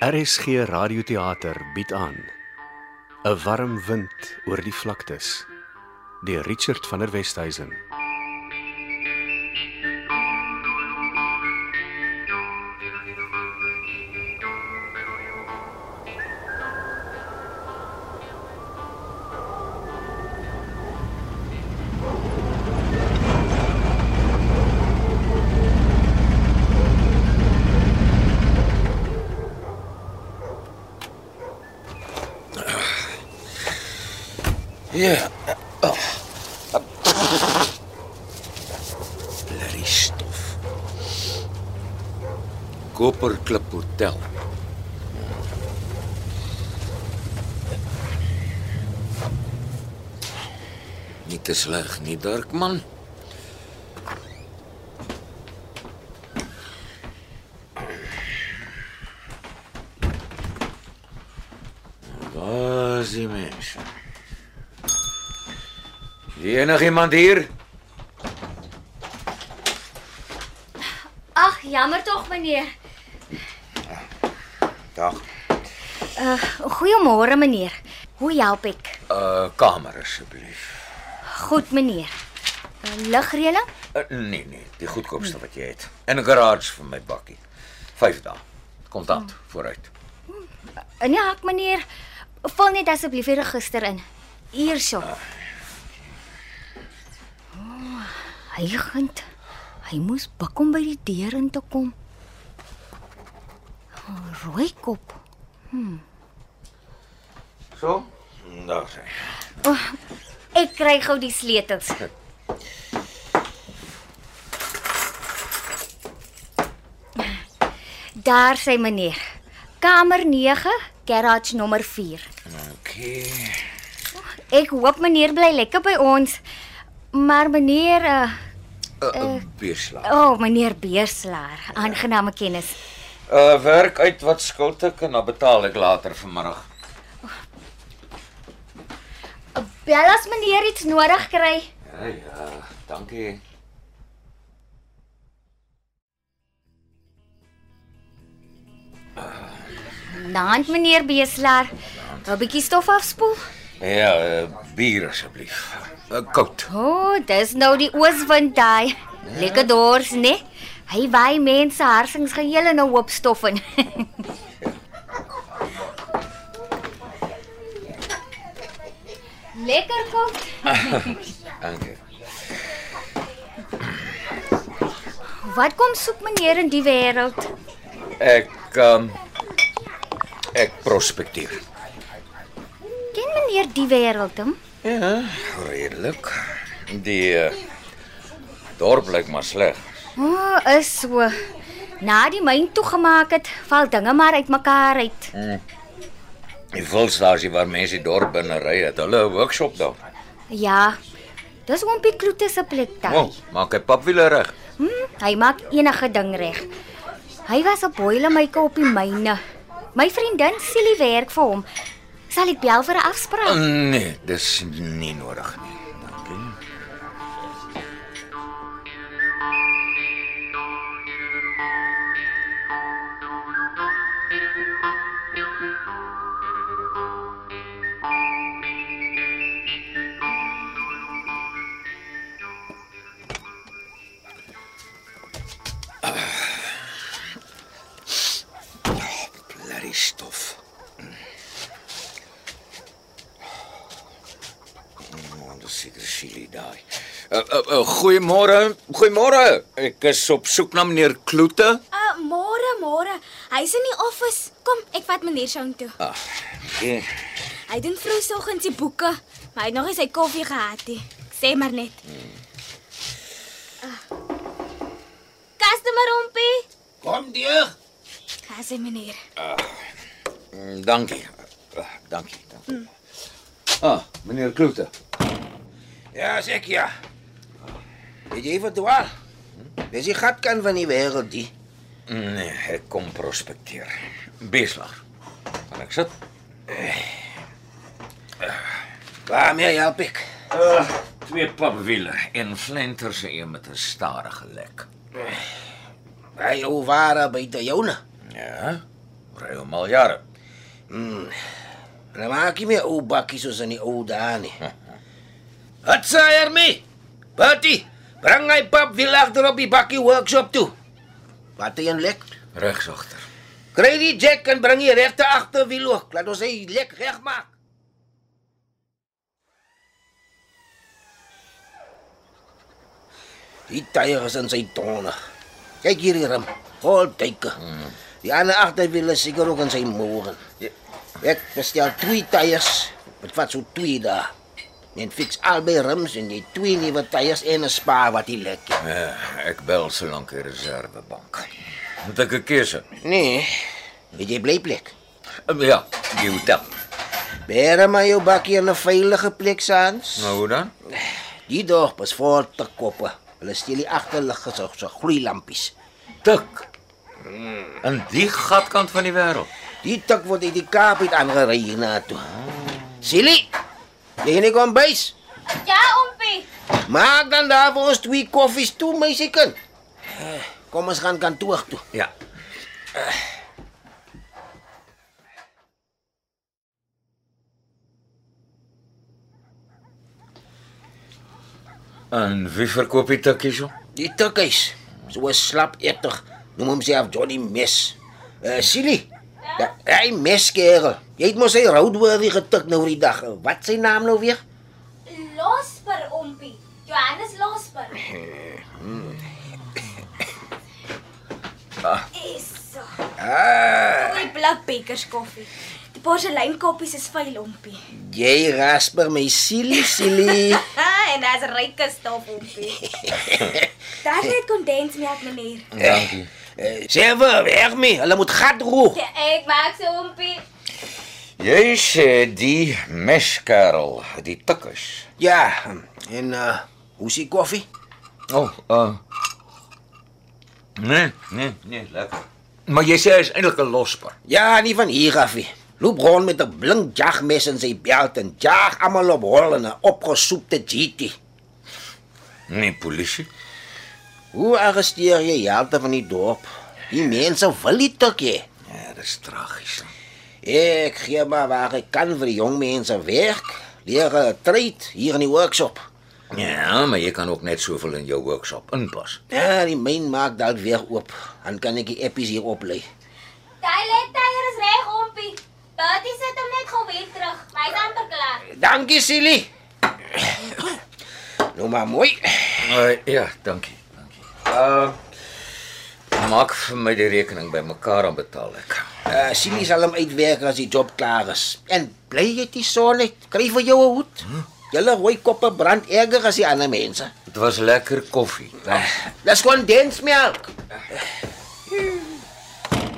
RSG Radioteater bied aan 'n warm wind oor die vlaktes deur Richard van der Westhuizen. Ja. Oh. Blerrie stof. Koperklip Hotel. Nie te sleg nie, Dirkman. Waar is die mense? Enig iemand hier? Ag, jammer tog meneer. Dag. Uh, goeiemôre meneer. Hoe help ek? Uh kamer asseblief. Goed meneer. Uh, Ligreëling? Uh, nee nee, die goedkoopste wat jy het. In 'n garage vir my bakkie. 5 dae. Kontant vooruit. Uh, nee, ek meneer. Vul net asseblief die register in. Hierso. Oh, hy gint. Hy moes buk om by die deur in te kom. Oh, rooi kop. So? Daar sê. Oh, ek kry gou die sleutels. Daar sê meneer. Kamer 9, garage nommer 4. Okay. Ek hoop meneer bly lekker by ons. Maar meneer uh Uh, uh beerslag. o, oh, meneer Beerslaar, aangename kennis. Uh werk uit wat skuld ek en dan betaal ek later vanmiddag. Bel as meneer iets nodig kry. Ja ja, dankie. Naand meneer Beerslaar. 'n Bietjie stof afspoel. Ja, uh, bier asseblief. Uh, koud. O, oh, dis nou die ooswind daai. Lekker dors, né? Hy waai mense harsings geheel in 'n hoop stof in. Lekker koud. Dankie. Wat kom soek meneer in die wêreld? Ek um ek prospekteer. Ken meneer die wêreld hom? Ja, redelik. Die uh, dorp lyk maar sleg. O, oh, is so. Na die myn toegemaak het, val dinge maar uitmekaar uit. Die volstasie waar mense die dorp binne ry het, hulle 'n workshop daar. Ja. Dis oompie Kloete se plek O, daar. oh, maak hy papwiele reg. Hm, hy maak enige ding reg. Hy was 'n boilermaker op die myne. My vriendin Silie werk vir hom. Sal ek bel vir 'n afspraak? Nee, dis nie nodig nie. Daai. Uh, uh, uh, goeiemôre. Goeiemôre. Ek is op soek na meneer Kloete. Uh, môre, môre. Hy's in die office. Kom, ek vat meneer Shaun toe. Ah, okay. Hy doen vroegoggend sy boeke, maar hy het nog nie sy koffie gehad nie. Sê maar net. Uh. Customer rompie. Kom deur. Gasse meneer. Mm, Dankie. Ah, Dankie. dankie. Ah, meneer Kloete. Ja, zeg ja. Weet jy wat dwaal? Dis die gatkan van die wêreld die. Nee, ek kom prospekteer. Beslag. Kan ek sit? Waarmee help ek? Uh, twee papwiele en flenters een met 'n stadige lek. Hy ou ware buite joune. Ja. Ry hom al jare. Dan maak jy my ou bakkies soos in die ou dae nie. Wat sê jy my? Bertie, bring hy pap wiel agter op die bakkie workshop toe. Wat hy en lek? Regs agter. Kry die jack en bring die regte agterwiel ook. Laat ons hy lek regmaak. Die tyre is in sy tone. Kyk hier die rim. Vol duike. Die ander agterwiel is seker ook in sy moer. Ek bestel twee tyres. Dit vat so twee dae. En fix albei rims en die twee nuwe tyres en 'n spa wat die lek. Ja, ek bel so lank die reservebank. Moet ek 'n keuse? Nee. Het jy bly plek? Um, ja, die hotel. Bere maar jou bakkie in 'n veilige plek saans. Nou hoe dan? Die dorp is vol te koppe. Hulle steel die agterligge so so gloeilampies. Tik. In die gatkant van die wêreld. Die tik word uit die Kaap uit aangery hiernatoe. Silly. Jy nie kom bys. Ja, ompie. Maak dan daar vir ons twee koffies toe, meisiekind. Eh, Kom ons gaan kantoor toe. Ja. En wie verkoop die tikkies? Die tikkies. So slap etig. Noem hom self Johnny Mes. Uh Silly. Ja, hy meskerel. Jy het mos sy roadworthy getik nou die dag. Wat sy naam nou weer? Losper, ompie. Johannes Losper. Eso. Ah, Goeie blik bekers koffie. Die porseleinkoppies is vuil, ompie. jy rasper my silly. Ha, en daar's ryke stof, ompie. Daar het kondensmelk, meneer. Dankie. Sewe, weg mee. Hulle moet gat roeg. Ja, ek maak so, ompie. Jy sê die meskerel, die tikkies. Ja, en uh hoe is die koffie? Oh, uh. Nee, nee, nee, lekker. Maar jy sê hy is eintlik 'n losper. Ja, nie van hier af nie. Loop rond met 'n blink jagmes in sy belt en jag almal op hol in 'n opgesoepte GT. Nie polisie. Hoe arresteer jy helte van die dorp? Die mense wil nie tik hê. Ja, dis tragies. Ek gee maar waar ek kan vir die jong mense werk. Leer hulle trade hier in die workshop. Ja, maar jy kan ook net soveel in jou workshop inpas. Ja, die myn maak dalk weer oop. Dan kan ek die appies hier oplei. Daai lektyer is reg, ompie. Bertie sit hom net gou weer terug. Hy's amper klaar. Dankie, Silly. Nou maar mooi. Uh, ja, dankie, dankie. Uh maak vir my die rekening bymekaar en betaal ek. Uh, Silly sal hom uitwerk as die job klaar is. En bly jy die son net. Kry vir jou 'n hoed. Julle rooi koppe brand erger as die ander mense. Dit was lekker koffie. Thanks. Dis kondensmelk.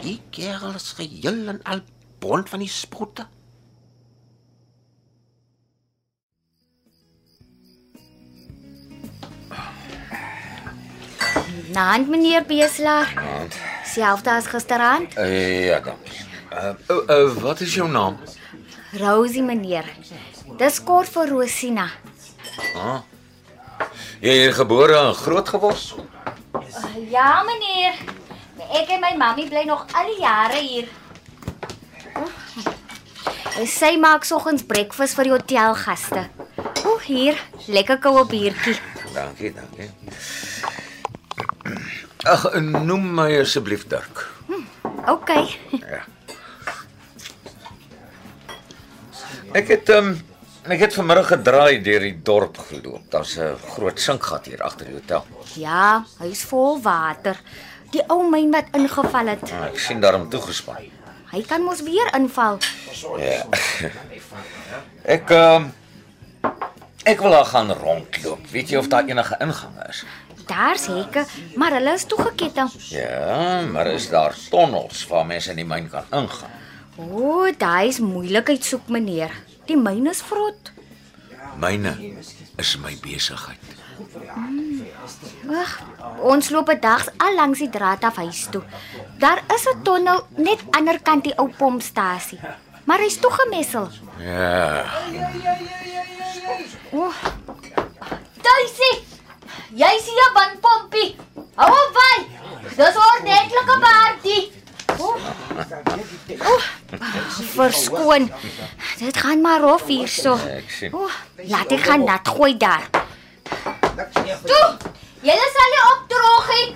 Die kerel is geheel en al bond van die sproete. Naand meneer Beslaar. Selfde as gisteraand. Uh, ja, dankie. Uh, uh, uh, wat is jou naam? Rosie meneer. Dis kort vir Rosina. Jy is gebore en groot geword? Ja meneer. Ek en my mammie bly nog al die jare hier. Sy maak soggens breakfast vir die hotelgaste. O, hier, lekker koue biertjie. Dankie, dankie. Ag, noem my asseblief Dirk. OK. Ja. Ek het um ek het vanmiddag gedraai deur die dorp geloop. Daar's 'n groot sinkgat hier agter die hotel. Ja, hy's vol water. Die ou myn wat ingeval het. Ah, Ek sien daarom toegespan. Hy kan mos weer inval. Ja. Ek um ek wil daar gaan rondloop. Weet jy of daar enige ingange is? Daar's hekke, maar hulle is toegeketting. Ja, maar is daar tonnels waar mense in die myn kan ingaan? O, oh, daai is moeilikheid soek meneer. Die myne is vrot. Myne is my besigheid. Ag, ons loop 'n dag al langs die draad af huis toe. Daar is 'n tonnel net ander kant die ou pompstasie. Maar hy's toegemessel. Ja, O. Oh. Daisy, jy sien 'n bandpompie. Hou op by. Dis ordentlike paartjie. O. Oh. Verskoon. Dit gaan maar rof hierso. ek sien. O, oh, laat ek gaan nat gooi daar. Toe. Julle sal nie opdroog nie.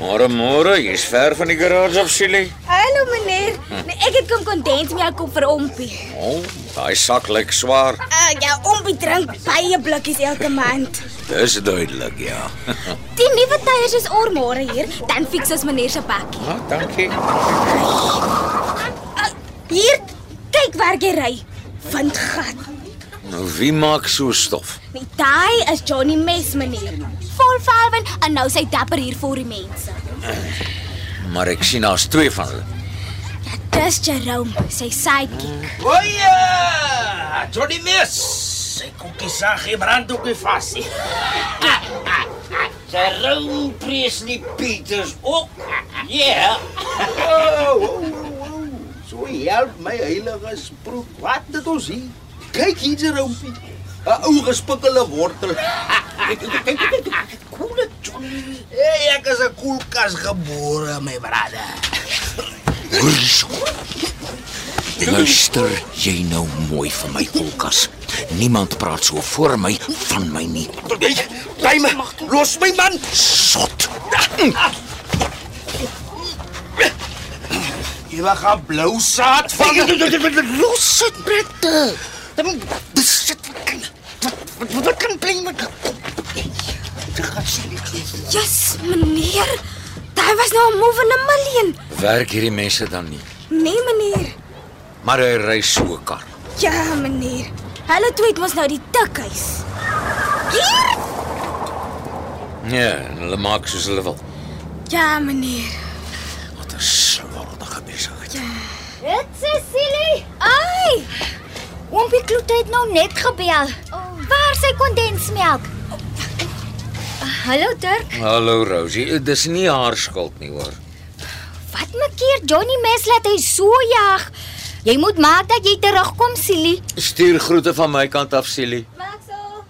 Môre môre, jy's ver van die garage af, Silly. Hallo meneer. Nee, ek het kom kondensmelk koop vir Ompie. O, oh, daai sak lyk swaar. Uh, ja, Ompie drink baie blikkies elke maand. Dis duidelik, ja. Die nuwe tyres is ormore hier, dan fiks ons meneer se bakkie. Ah, dankie. Uh, hier, kyk waar jy ry. Windgat. Nou wie maak so stof? Nee, daai is Johnny Mes meneer. Vol valwen en nou sy dapper hier vir die mense. Maar ek sien daar's twee van hulle. Dis Jerome, sy sidekick. Oye! Johnny Mes. Sy koekie sag hy brand ook nie vas nie. Sy Rome Presley Peters ook. Ja. So help my heilige sprook. Wat het ons hier? Kyk hier, Jerompie. 'n Ou gespikkelde wortel. Koele Johnny. Hey, ek is 'n koelkas gebore, my Luister jy nou mooi vir my kolkas. Niemand praat so voor my van my nie. Bly my. Los my man. Sot. Jy wag gaan blou saad van. Los dit, Brette. Dis sit. Wat wat kan bly met Yes, meneer. Daai was nou 'n move in a million. Werk hierdie mense dan nie. Nee, meneer. Maar hy ry so 'n kar. Ja, meneer. Hulle twee het mos nou die tikhuis. Hier? Ja, hulle maak soos hulle wil. Ja, meneer. Wat 'n slordige besigheid. Dit Cecilie. Ai! Oompie Kloete het nou net gebel. Waar is sy kondensmelk? Hallo Dirk. Hallo Rosie, dis nie haar skuld nie hoor. Wat maak keer Johnny Mes laat hy so jag? Jy moet maak dat jy terugkom, Silly. Stuur groete van my kant af, Silly. So.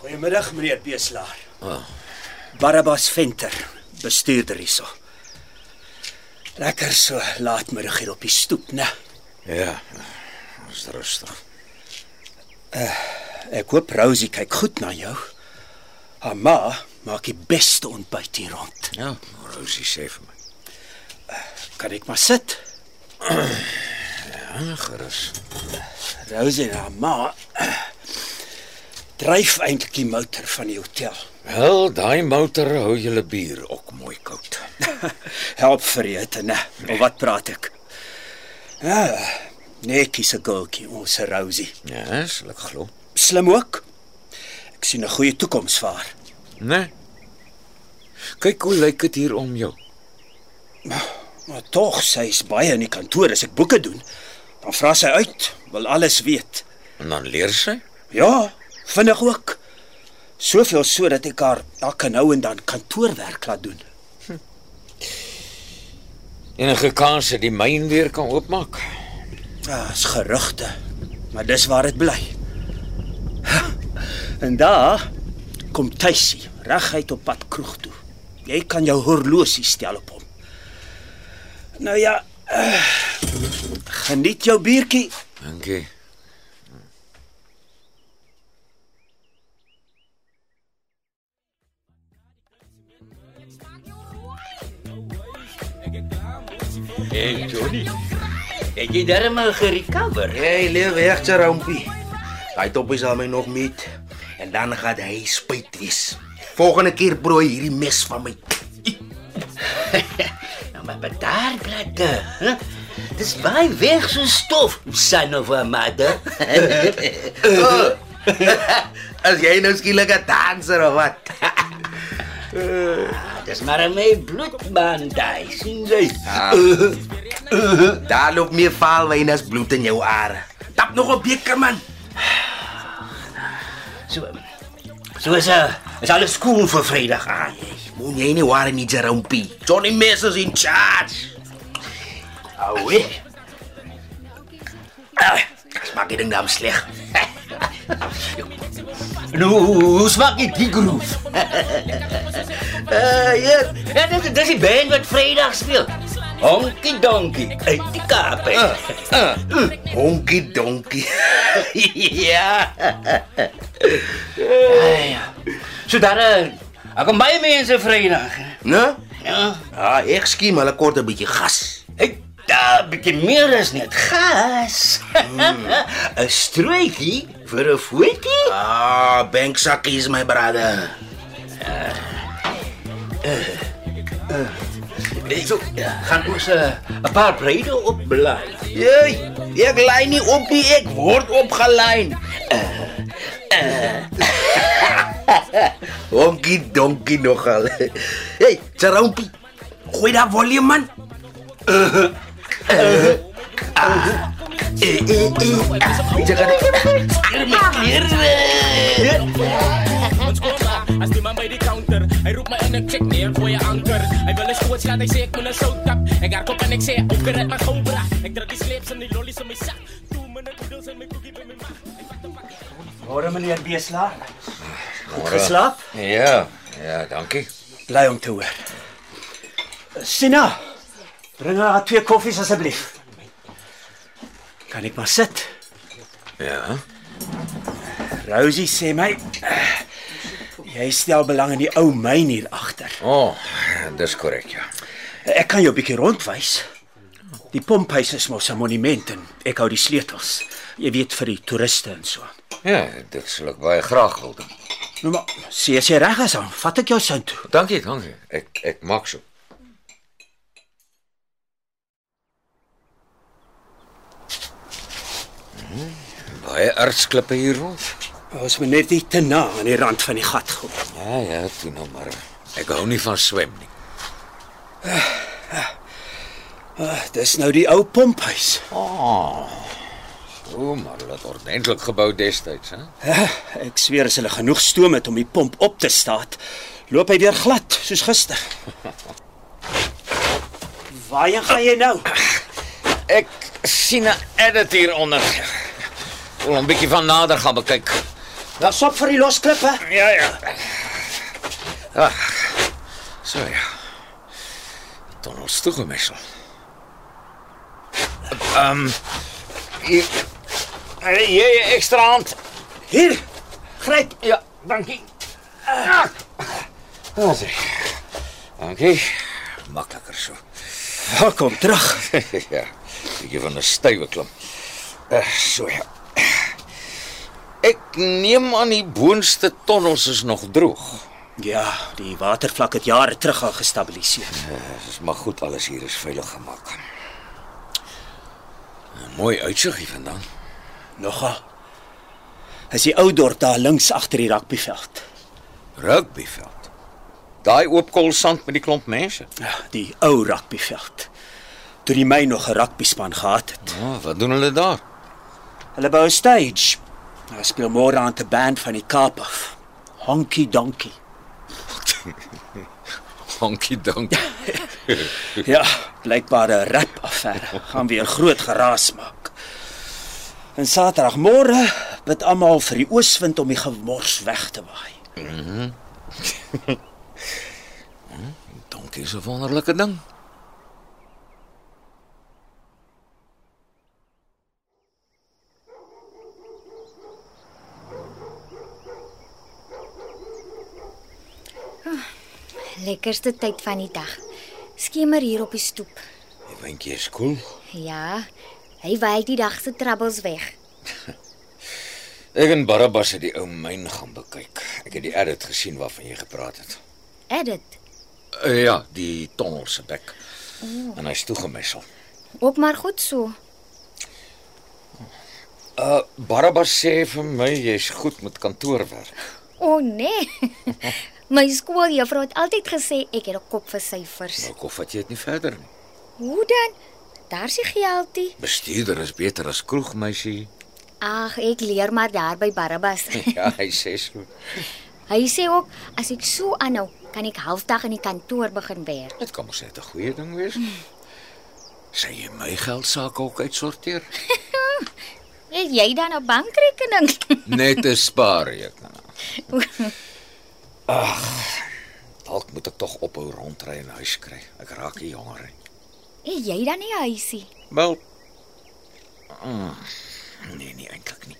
Goeiemiddag meneer Beeslaar. Oh. Barabbas Venter, bestuurder hierso. Lekker so laatmiddag hier op die stoep, né? Ja. Is rustig. Ek hoop Rosie kyk goed na jou. Haar ma maak die beste ontbyt hier rond. Ja, Rosie sê vir my. Kan ek maar sit? Ja, gerus. Rosie en haar ma dryf eintlik die motor van die hotel. Wel, daai motor hou julle bier ook mooi koud. Help vir ete, né? Of wat praat ek? Ja, netjies 'n girltjie, ons Rosie. Ja, sal ek glo. Slim ook. Ek sien 'n goeie toekoms vir haar. Nee. Kyk hoe lyk dit hier om jou. Maar tog, sy is baie in die kantoor as ek boeke doen. Dan vra sy uit, wil alles weet. En dan leer sy. Ja, vinnig ook. Soveel so dat ek haar elke nou en dan kantoorwerk laat doen. Enige kans dat die myn weer kan oopmaak. Ja, is gerugte, maar dis waar dit bly. En daar kom Tuisie reguit op pad kroeg toe. Jy kan jou horlosie stel op hom. Nou ja, uh, geniet jou biertjie. Dankie. Hey Johnny. Het jy darmal gerecover? Jy leef weg, Charompie. Hy toppie sal my nog meet en dan gaan hy spyt wees. Volgende keer brooi hierdie mes van my. Nou maar bedaar platte. Huh? Dis baie weg so stof, son of a mother. As jy nou skielik 'n danser of wat? Dis maar my bloedbaan daai, sien jy? Daar loop meer vaalwyn as bloed in jou are. Tap nog 'n beker man. So So is uh, is alles skool vir Vrydag aan. Moet jy nie worry nie, Charompie. Johnny Mess is in charge. Awe. Ah, smaak dit nou sleg. Nou, hoe smaak dit die groef? uh, ja, ja dit, dit is die band wat Vrydag speel. Honky Donky uit die Kaap. hè. Honky donky. ja. ja, ja. So daar uh, ek kom baie mense Vrydag. hè. né? Ja. Ah, ek skiem hulle kort 'n bietjie gas. Ek daar bietjie meer is net gas. 'n Strooitjie vir 'n voetjie. Ah, banksakkie is my brother. So, gaan ons uh, 'n paar breide opblaai. Jy, ek lei nie op nie, ek word opgelyn. Honky donky nogal. Hey, Charompie. Gooi daai volume man. As die man by die counter, hy roep my in 'n check neer vir 'n anker. Hy wil 'n skoot skat, hy sê ek moet 'n sout tap. Ek gaan kom en ek sê ook red my gou bra. Ek druk die sleeps in die lollies in my sak. Toe minute noodles in my koekie by my maag. Ek vat 'n pak. Môre meneer Beeslaar. Goed geslaap? Ja, ja, dankie. Bly om te hoor. Sina, bring haar twee koffies asseblief. Kan ek maar sit? Ja. Rosie sê my jy stel belang in die ou myn hier agter. O, oh, dis korrek, ja. Ek kan jou 'n bietjie rondwys. Die pomphuis is mos 'n monument en ek hou die sleutels. Jy weet vir die toeriste en so. Ja, dit sal ek baie graag wil doen. Nou maar, sê as jy reg is, dan vat ek jou sin toe. Dankie, dankie. Ek ek maak so. Hmm, Baie ertsklippe hier rond. Ons moet net nie te na aan die rand van die gat kom. Ja, ja, toe nou maar. Ek hou nie van swem nie. Ah, dis nou die ou pomphuis. O, maar hulle het ordentlik gebou destyds, hè? Ja, ek sweer as hulle genoeg stoom het om die pomp op te staat, loop hy weer glad soos gister. Waarheen gaan jy nou? Ek sien 'n edit hier onder. Wil 'n bietjie van nader gaan bekyk. Dan sop vir die losklippe. Ja, ja. Ag. So ja. Tonnels toegemessel. Ehm um, jy jy ekstra hand. Hier. Gryp. Ja, dankie. Ah. Asai. Dankie. Makliker so. Ja, kom terug. ja. Bietjie van 'n stywe klim. Uh, so ja. Ek neem aan die boonste tonnels is nog droog. Ja, die watervlak het jare terug al gestabiliseer. Dit is maar goed alles hier is veilig gemaak. 'n Mooi uitsig hier vandaan. Nogal. Is die ou dorp daar links agter die rugbyveld. Rugbyveld. Daai oop koolsand met die klomp mense. Ja, die ou rugbyveld. Toe die my nog 'n rugbyspan gehad het. Oh, wat doen hulle daar? Hulle bou 'n stage. Daar speel môre aan 'n band van die Kaap af. Honky Donky. Honky donk. Ja, blykbaar 'n rap affære. Gaan weer groot geraas maak. En Saterdagmôre bid almal vir die ooswind om die gemors weg te waai. Donkie is 'n wonderlike ding. Lekkerste tyd van die dag. Skemer hier op die stoep. Die windjie is koel. Ja. Hy wy die dag se troubles weg. Ek en Barabbas het die ou myn gaan bekyk. Ek het die edit gesien waarvan jy gepraat het. Edit. Uh, ja, die tonnel se bek. En hy's toegemessel. Ook maar goed so. Uh Barabbas sê vir my jy's goed met kantoorwerk. O oh, nee. My skooljuffrou het altyd gesê ek het 'n kop vir syfers. Nou kof wat jy dit nie verder nie. Hoe dan? Daar's die geldie. Bestuurder is beter as kroegmeisie. Ag, ek leer maar daar by Barabbas. ja, hy sê so. Hy sê ook as ek so aanhou, kan ek halfdag in die kantoor begin werk. Dit kan mos net 'n goeie ding wees. Sê jy my geld sake ook uitsorteer? Het jy dan 'n bankrekening? Net 'n spaarrekening. Ag. Dalk moet ek tog ophou rondry en huis kry. Ek raak hier jonger. Het jy dan nie huisie? Wel. Mm, nee, nie eintlik nie.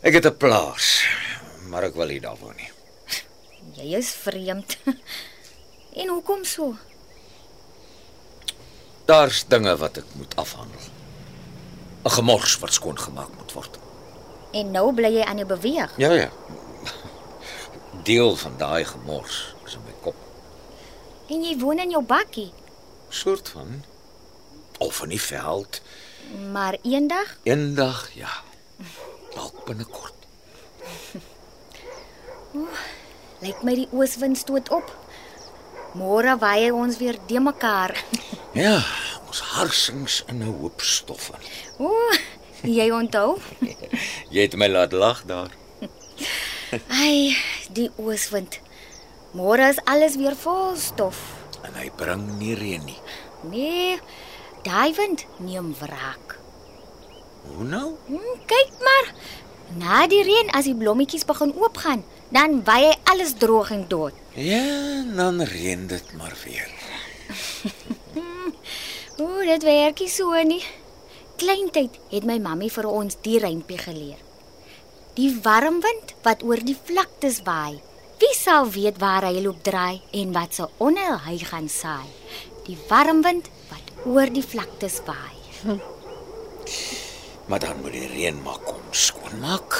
Ek het 'n plaas, maar ek wil nie daar woon nie. Jy is vreemd. En hoekom so? Daar's dinge wat ek moet afhandel. 'n Gemors wat skoongemaak moet word. En nou bly jy aan die beweeg. Ja ja. Deel van daai gemors is in my kop. En jy woon in jou bakkie. Soort van of in die veld. Maar eendag, Eendag, ja. Dalk binnekort. lyk my die ooswind stoot op. Môre waai hy ons weer de mekaar. Ja, ons harsings in 'n hoop stof in. O, jy onthou? Jy het my laat lag daar. Ai, die ooswind. Môre is alles weer vol stof. En hy bring nie reën nie. Nee, daai wind neem wraak. Hoe nou? Hm, kyk maar. Na die reën as die blommetjies begin oopgaan, dan waai hy alles droog en dood. Ja, dan reën dit maar weer. O, dit werk nie so nie. Kleintyd het my mammie vir ons die rympie geleer. Die warm wind wat oor die vlaktes waai. Wie sal weet waar hy loop draai en wat se onheil hy gaan saai? Die warm wind wat oor die vlaktes waai. Maar dan moet die reën maar kom skoonmaak.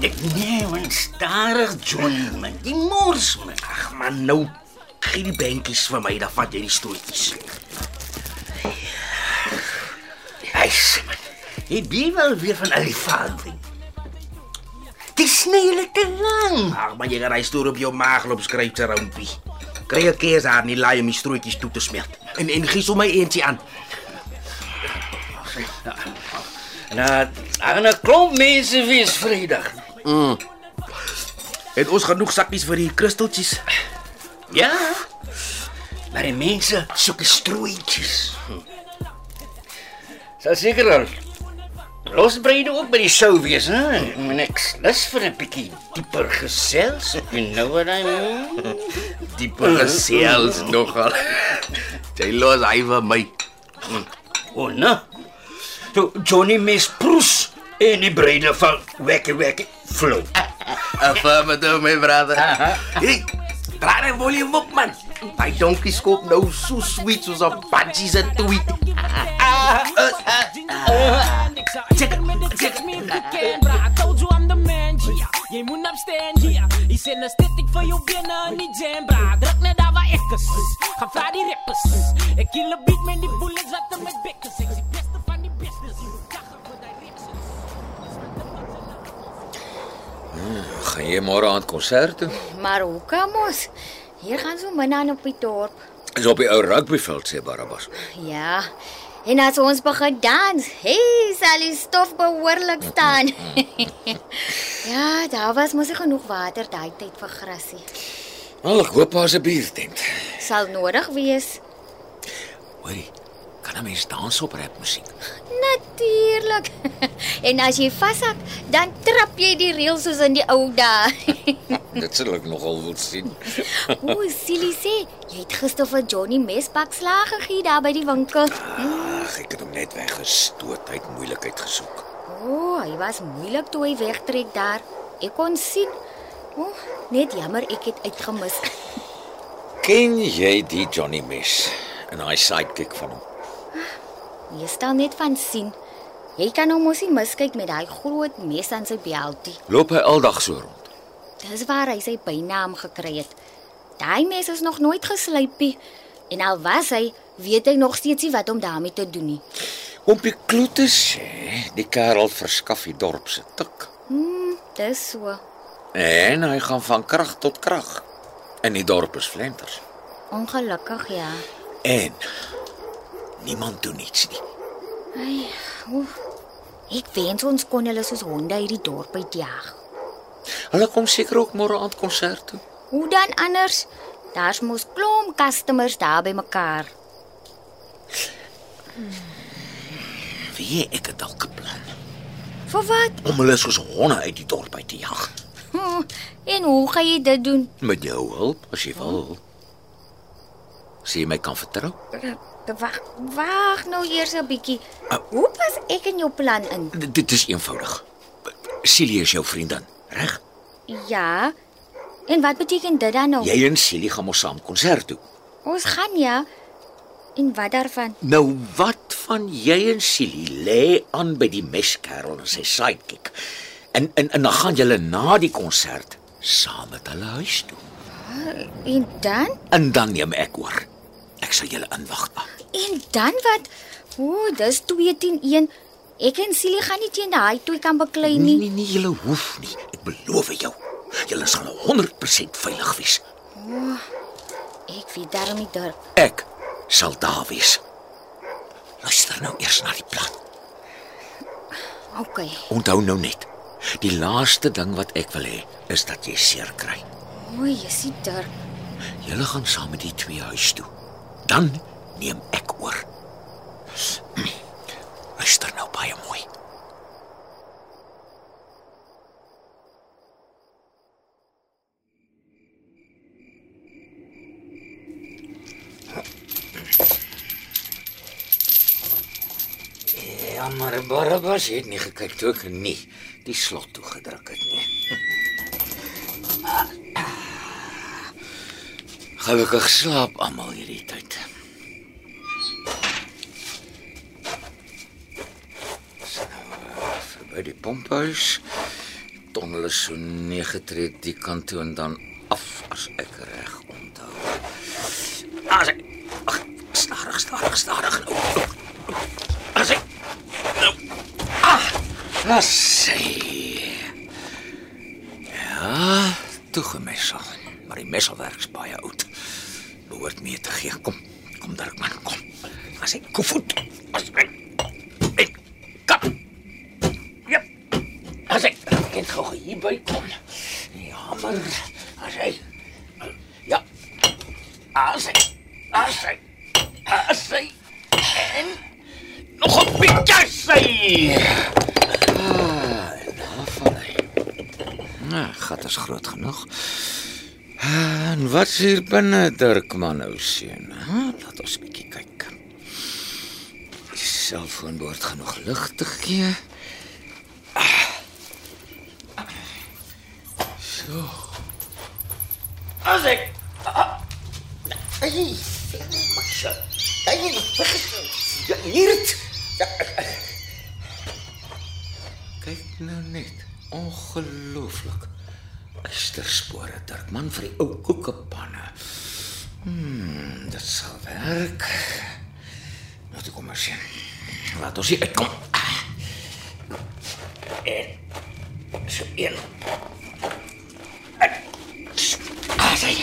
Nee, man, stadig Johnny, man. Die mors man. Ag man, nou gee die bankies vir my, dan vat jy die stootjies. Hy's man. Jy bly wel weer van al die vaandring. Dis snelle te lang. Ag man, jy gaan hy stoor op jou maag loop skryf se rompie. Kry 'n keer daar nie laai om die strootjies toe te smelt. En en gee sommer eentjie aan. Nou, aan 'n klomp mense wees Vrydag. Het ons genoeg sakkies vir die kristeltjies? Ja. Maar die mense soek strooitjies. Sal seker al. Losbreide ook by die show wees, hè? Niks. Lus vir 'n bietjie dieper gesels. You know what I mean? Diepe gesels nogal. Jy los hy vir my. O, oh, nou. So Johnny mis En die breide van wekke wekke flow. Affirmative my brother. Hey, draai die volume op man. Hy donkie skop nou so sweet soos 'n budgie se tweet. Check it, check it. I told you I'm the man, yeah. Jy moet opstaan hier. Jy sê nou steek ek vir jou binne in die jam, bra. Druk net daar waar ek is. Gaan vra die rappers. Ek kill 'n beat met die bullets wat met bekkers. Gaan jy môre aan konsert toe? Maar hoe kom ons? Hier gaan so min aan op die dorp. Is op die ou rugbyveld sê Barabbas. Ja. En as ons begin dans, hey, sal die stof behoorlik staan. ja, daar was mos genoeg water daai tyd vir grasie. Al ek hoop daar's 'n biertent. Sal nodig wees. Hoorie, Kan 'n mens dans op rapmusiek? Natuurlik. en as jy vashak, dan trap jy die reël soos in die ou dae. Dit sal ek nogal wil sien. O, Silly sê, jy het gister vir Johnny mesbak slaag gegee daar by die winkel. Ag, ek het hom net weggestoot. Hy het moeilikheid gesoek. O, oh, hy was moeilik toe hy wegtrek daar. Ek kon sien. O, oh, net jammer ek het uitgemis. Ken jy die Johnny Mes en hy sidekick van hom? Jy staan net van sien. Jy kan hom mos nie miskyk met daai groot mes aan sy beltie. Loop hy aldag so rond? Dis waar hy sy bynaam gekry het. Daai mes is nog nooit geslypie en al was hy, weet hy nog steeds nie wat om daarmee te doen nie. Ompie Kloete sê die kerel verskaf die dorp se tik. Hm, dis so. En hy gaan van krag tot krag. In die dorp is flenters. Ongelukkig ja. En niemand doen niks nie. Ai, o. Ek wens ons kon hulle soos honde uit die dorp uitjaag. Hulle kom seker ook môre aand konsert toe. Hoe dan anders? Daar's mos klomp customers daar by mekaar. Wie ek het dalk 'n plan Vir wat? om hulle soos honde uit die dorp uit te jag. Hm, en hoe gaan jy dit doen? Met jou hulp as jy wil. Sien my kan vertrou? Wag, wag nou eers 'n bietjie. Hoe pas ek in jou plan in? D- Dit is eenvoudig. Celie is jou vriendin, reg? Ja. En wat beteken dit dan nou? Jy en Celie gaan mos saam konsert toe. Ons gaan ja. En wat daarvan? Nou wat van jy en Celie lê aan by die meskerel en sy sidekick. En en en dan gaan julle na die konsert saam met hulle huis toe. En dan? En dan neem ek oor. Ek sal julle inwag. En dan wat? O, dis 2 teen 1. Ek en Silie gaan nie teen daai twee kan beklei Nee nie. nee nee, julle hoef nie. Ek beloof jou. Julle sal 100% veilig wees. O, ek weet daarom nie daar. Ek sal daar wees. Luister nou eers na die plan. OK. Onthou nou net. Die laaste ding wat ek wil hê is dat jy seer kry. O, jy sien daar. Julle gaan saam met die twee huis toe. Dan neem ek oor. Luister nou baie mooi. Ja, maar Barabbas het nie gekyk toe ek nie die slot toe gedruk het nie. Gelukkig slaap almal hierdie tyd. So, by die pomphuis. Tonnel is so 9 tree die kant toe en dan af as ek reg onthou. As ek ag, stadig, stadig, stadig nou. As ek nou. Ah, as sy. Ja, toe gemessel. Maar die messelwerk is baie oud. Behoort mee te gee. Kom, kom Dirkman, kom. As ek koevoet. As ek ek kap. Ja. As ek kan gou hier by kom. Ja, maar as hy Ja. As hy as hy as hy en nog 'n bietjie sy. Ah, en daarvan hy. Nou, gat is groot genoeg. En wat is hier binne Dirkman nou seun? Laat ons 'n bietjie kyk. Die selfoon behoort genoeg lig te gee. Ah. So. As ek Ai, maksa. Ai, ja, hier. Ja. Kyk nou net. Ongelooflik. Eysterspore Dirkman vir die ou koekepanne. Hmm, dit sal werk. Nou toe kom maar sien. Laat ons hier uitkom. En so een. Ah, sê.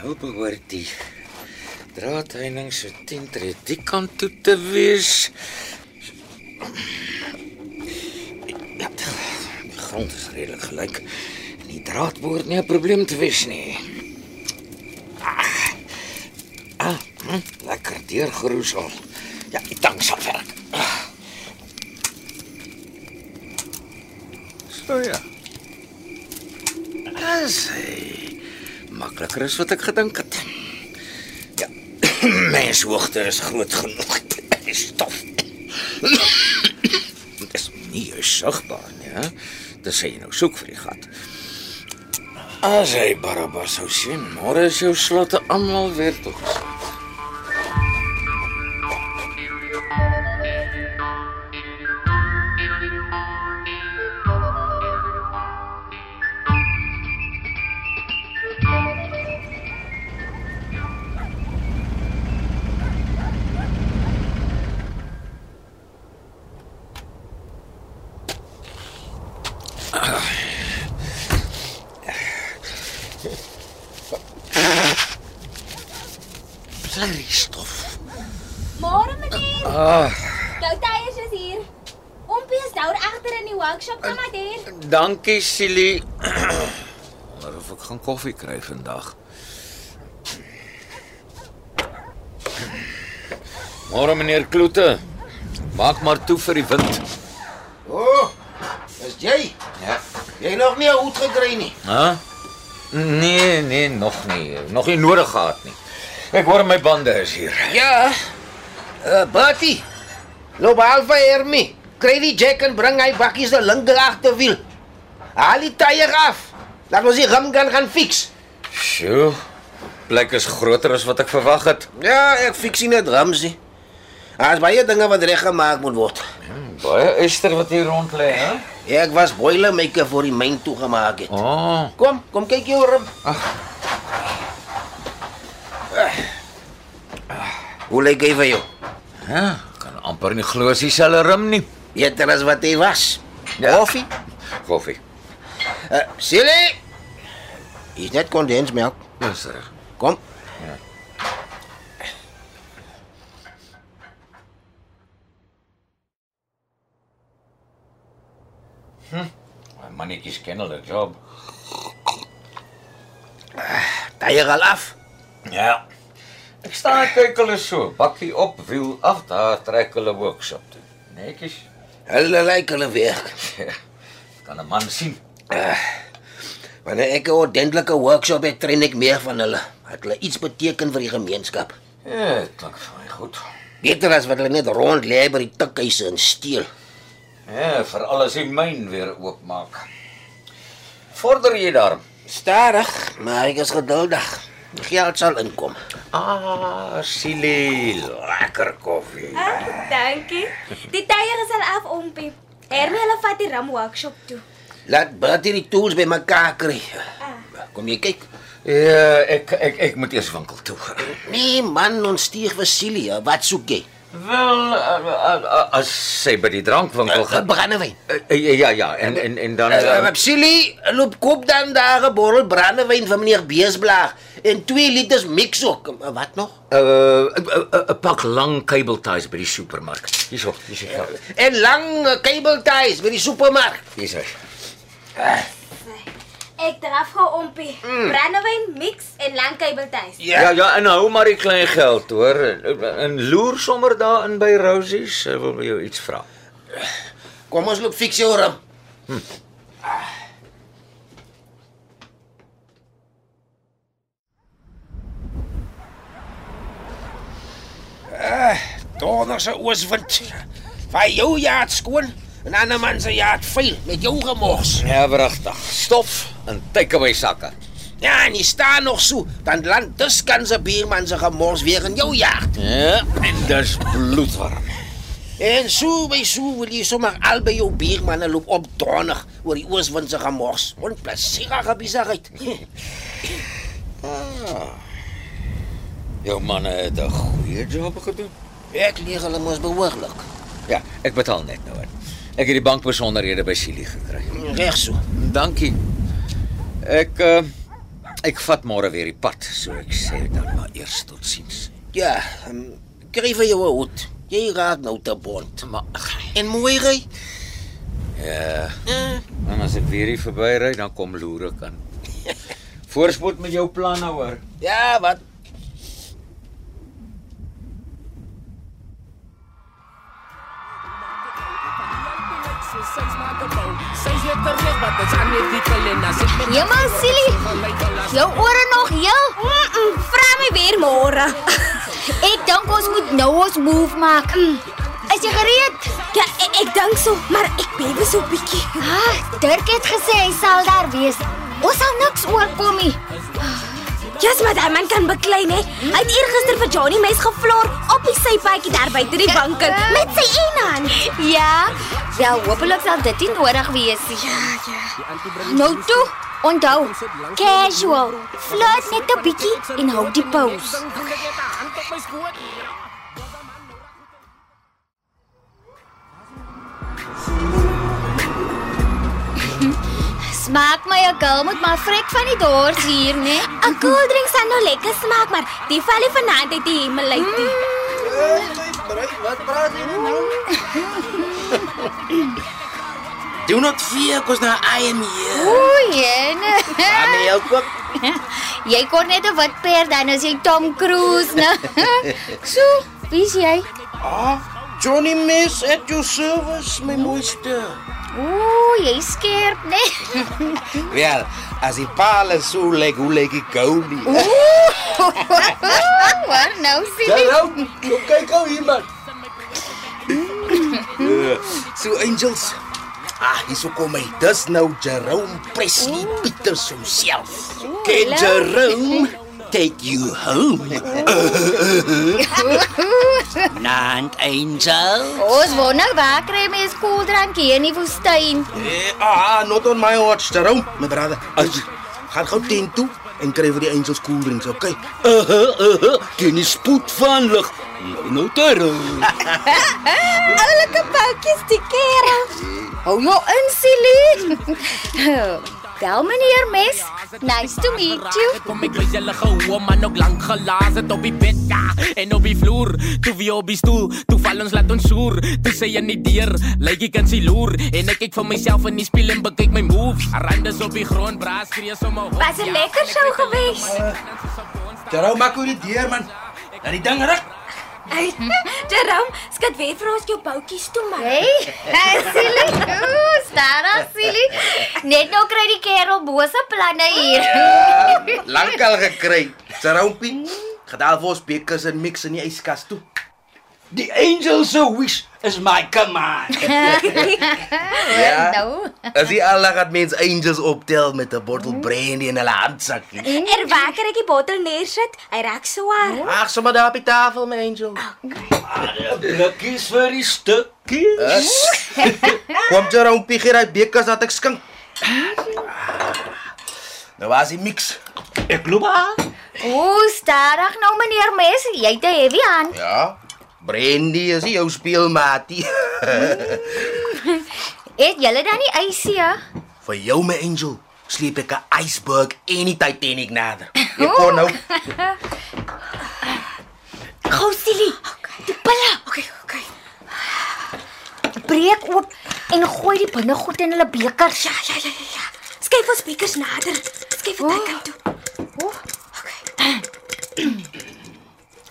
Nou behoort die draadheining so 10 tree die kant toe te wees. Ja, die grond is redelik gelyk. Die draad behoort nie 'n probleem te wees nie. Ah, Lekker deurgeroesel. Ja, die tang sal werk. So ja. As hy makliker is wat ek gedink het. Ja. Mens hoogte is groot genoeg. Die stof. Dit is nie sigbaar nie, hè? Dis sê jy nou soek vir die gat. As hy Barabbas sou sien, môre is jou slotte almal weer toegesluit. Dankie Silly. Maar of ek gaan koffie kry vandag. Môre meneer Kloete. Maak maar toe vir die wind. O, oh, is jy? Ja. Jy nog nie 'n hoed gekry nie. Hæ? Nee, nee, nog nie. Nog nie nodig gehad nie. Ek hoor my bande is hier. Ja. Uh, Bertie. Loop half Hermie. Kry die jack en bring hy bakkies se linker agterwiel. Haal die tyre af. Laat ons die ram kan gaan fix. Sjoe. Plek is groter as wat ek verwag het. Ja, ek fix nie net rams nie. Daar's baie dinge wat reggemaak moet word. Baie ester wat hier rond lê, hè? Ek was boilermaker vir die myn toegemaak het. Oh. Kom, kom kyk jou ram. Hoe lyk hy vir jou? Ja, kan amper nie glo as dieselfde rim nie. Beter as wat hy was. Ja. Koffie? Koffie. Uh, Silly. Is net kondensmelk. Dis reg. Kom. My mannetjies ken hulle job. Tyre al af. Ja. Ek staan en kyk hulle so, bakkie op, wiel af, daar trek hulle workshop toe. Netjies. Hulle lyk hulle werk. Kan 'n man sien. Wanneer ek 'n ordentlike workshop het, train ek meer van hulle. Dat hulle iets beteken vir die gemeenskap. Ja, klink vir my goed. Beter as wat hulle net rond lê by die tikhuise en steel. Ja, vir alles die myn weer oopmaak. Vorder jy daar? Stadig, maar ek is geduldig. Die Geld sal inkom. Ah, Silly, lekker koffie. Ah, dankie. Die tyre is al af, Ompie. Hermie hulle vat die ram workshop toe. Laat Bertie die tools bymekaar kry. Kom jy kyk. Ja, ek ek ek moet eers winkel toe. Nee man, ons stuur vir Celia. Wat soek jy? Wel, uh, uh, uh, as sy by die drankwinkel gaan. brandewyn. Ja, ja, en en en dan Silly, loop koop dan daar 'n bottel brandewyn van meneer Beesblaag en 2 liters mix ook. Wat nog? 'n pak lang cable ties by die supermark. Hierso, hierso geld. En lang cable ties by die supermark. Hierso. Ek draf gou Ompie. Mm. Brandewyn mix en lang kabeltuis. Ja, ja, en hou maar die klein geld, hoor. En, loer sommer daar in by Rosie's. Sy wil jou iets vra. Kom ons loop fix jou ram. Ah, donder se ooswind. Vai jou jaat skoon en ander man se jaat vuil met jou gemors. Ja, wragtig. Stof en takeaway sakke. Ja, en jy staan nog so, dan land dus kan se bierman se gemors weer in jou jaat. Ja, en dis bloedwarm. En so by so wil jy sommer albei jou biermanne loop op donnig oor die ooswind se gemors. Onplesierige besigheid. Jou manne het 'n goeie job gedoen. Ek leer hulle mos behoorlik. Ja, ek betaal net nou in. Ek het die bankbesonderhede by Silly gekry. Reg so. Dankie. Ek uh, ek vat môre weer die pad, so ek sê dan maar eers totsiens. Ja, um, kry vir jou 'n hoed. Jy raak nou te bont. Maar En mooi ry. ja, Uh, en as ek weer hier verbyry, dan kom loer ek aan. Voorspoed met jou planne hoor. ja, wat? Jemma, Silly. Jou ore nog heel? Mm -mm, Vra my weer môre. Ek dink ons moet nou ons move maak. Is jy gereed? Ja, ek, ek dink so, maar ek bewe so bietjie. Ah, Dirk het gesê hy sal daar wees. Ons sal niks oorkom nie. Ja, yes, maar daai man kan beklei, hè. Hy het eergister vir Johnny mes gevloor op die sypaadjie daar buite die banker met sy een hand. Ja. Wel, hopelik sal dit nie nodig wees nie. Ja, ja. Nou toe. Onthou, casual. Flirt net 'n bietjie en hou die pose. hand Smaak my 'n girl moet maar vrek van die dors hier, né? 'n Koeldrink sal nou lekker smaak, maar die val nie vanaand uit die hemel uit nie. Wat praat jy nou? Do not fear cause now I am here. Ooh, jene. Gaan jy help ook? Jy kon net 'n wit perd dan as jy Tom Cruise, né? So, wie is jy? Ah, Johnny Miss at your service, my mooiste. Ooh, jy skerp, né? Wel, as die paal so lyk, hoe lyk die gou nie? Wat nou sien jy? Hallo, kom kyk gou hier man. Eh, so angels. Ah, hierso kom hy. Dis nou Jerome Presley Peters homself. Can Jerome take you home? Nant Angel. Ons wonder waar kry mens koeldrank hier in die woestyn? Eh, ah, not on my watch, Jerome, my brother. As gaan gou teen toe en kry vir die angels cool drinks, okay? Uh -huh, uh -huh. Ken die spoed van lig. Nou nou terug. Oulike boutjies die kerel. Hou jou in, Silly. Wel meneer Mes, nice to meet you. Kom ek wys julle gehou man ook lank gelaas het op die bed ja en op die vloer. Toe wie op die stoel, toe val ons laat ons soer. Toe sê jy nie deur, lyk ek kan sy loer en ek kyk vir myself in die spieël en bekyk my moves. Randes op die grond, braas skree sommer hoog. Was 'n lekker show gewees. Jerome, maak oor die deur man. Dat die ding ruk. Jerome, skat weer vir ons jou boutjies toe man. Hey, Silly. Ooh, Stara Silly. Net nou kry die kerel bose planne hier. Lankal gekry. Jerome, gedaal vir ons bekers en mix in die yskas toe. Die angel se wish is my command. Ja. Nou. As jy al laat mense angels optel met 'n bottel brandy in hulle handsakkie. Er wakker ek die bottel neersit. Hy raak swaar. Ag, sommer daar op die tafel, my angel. Blikkies vir die stukkies. Kom Jerome, hier uit bekers dat ek skink. Nou was die mix. Ek loop aan. Ooh, stadig nou meneer Mes, jy het 'n heavy aan. Ja. Brandy is nie jou speelmaatie. Eet julle dan nie ysie? ja? Vir jou my angel, sleep ek 'n iceberg en die Titanic nader. Ek kon nou. Gou Silly. Die pille. Okay, okay. Breek oop en gooi die binnegoed in hulle bekers. Ja, ja, ja, ja. ja. Skuif ons bekers nader. Skuif dit oh. kant toe. Oh,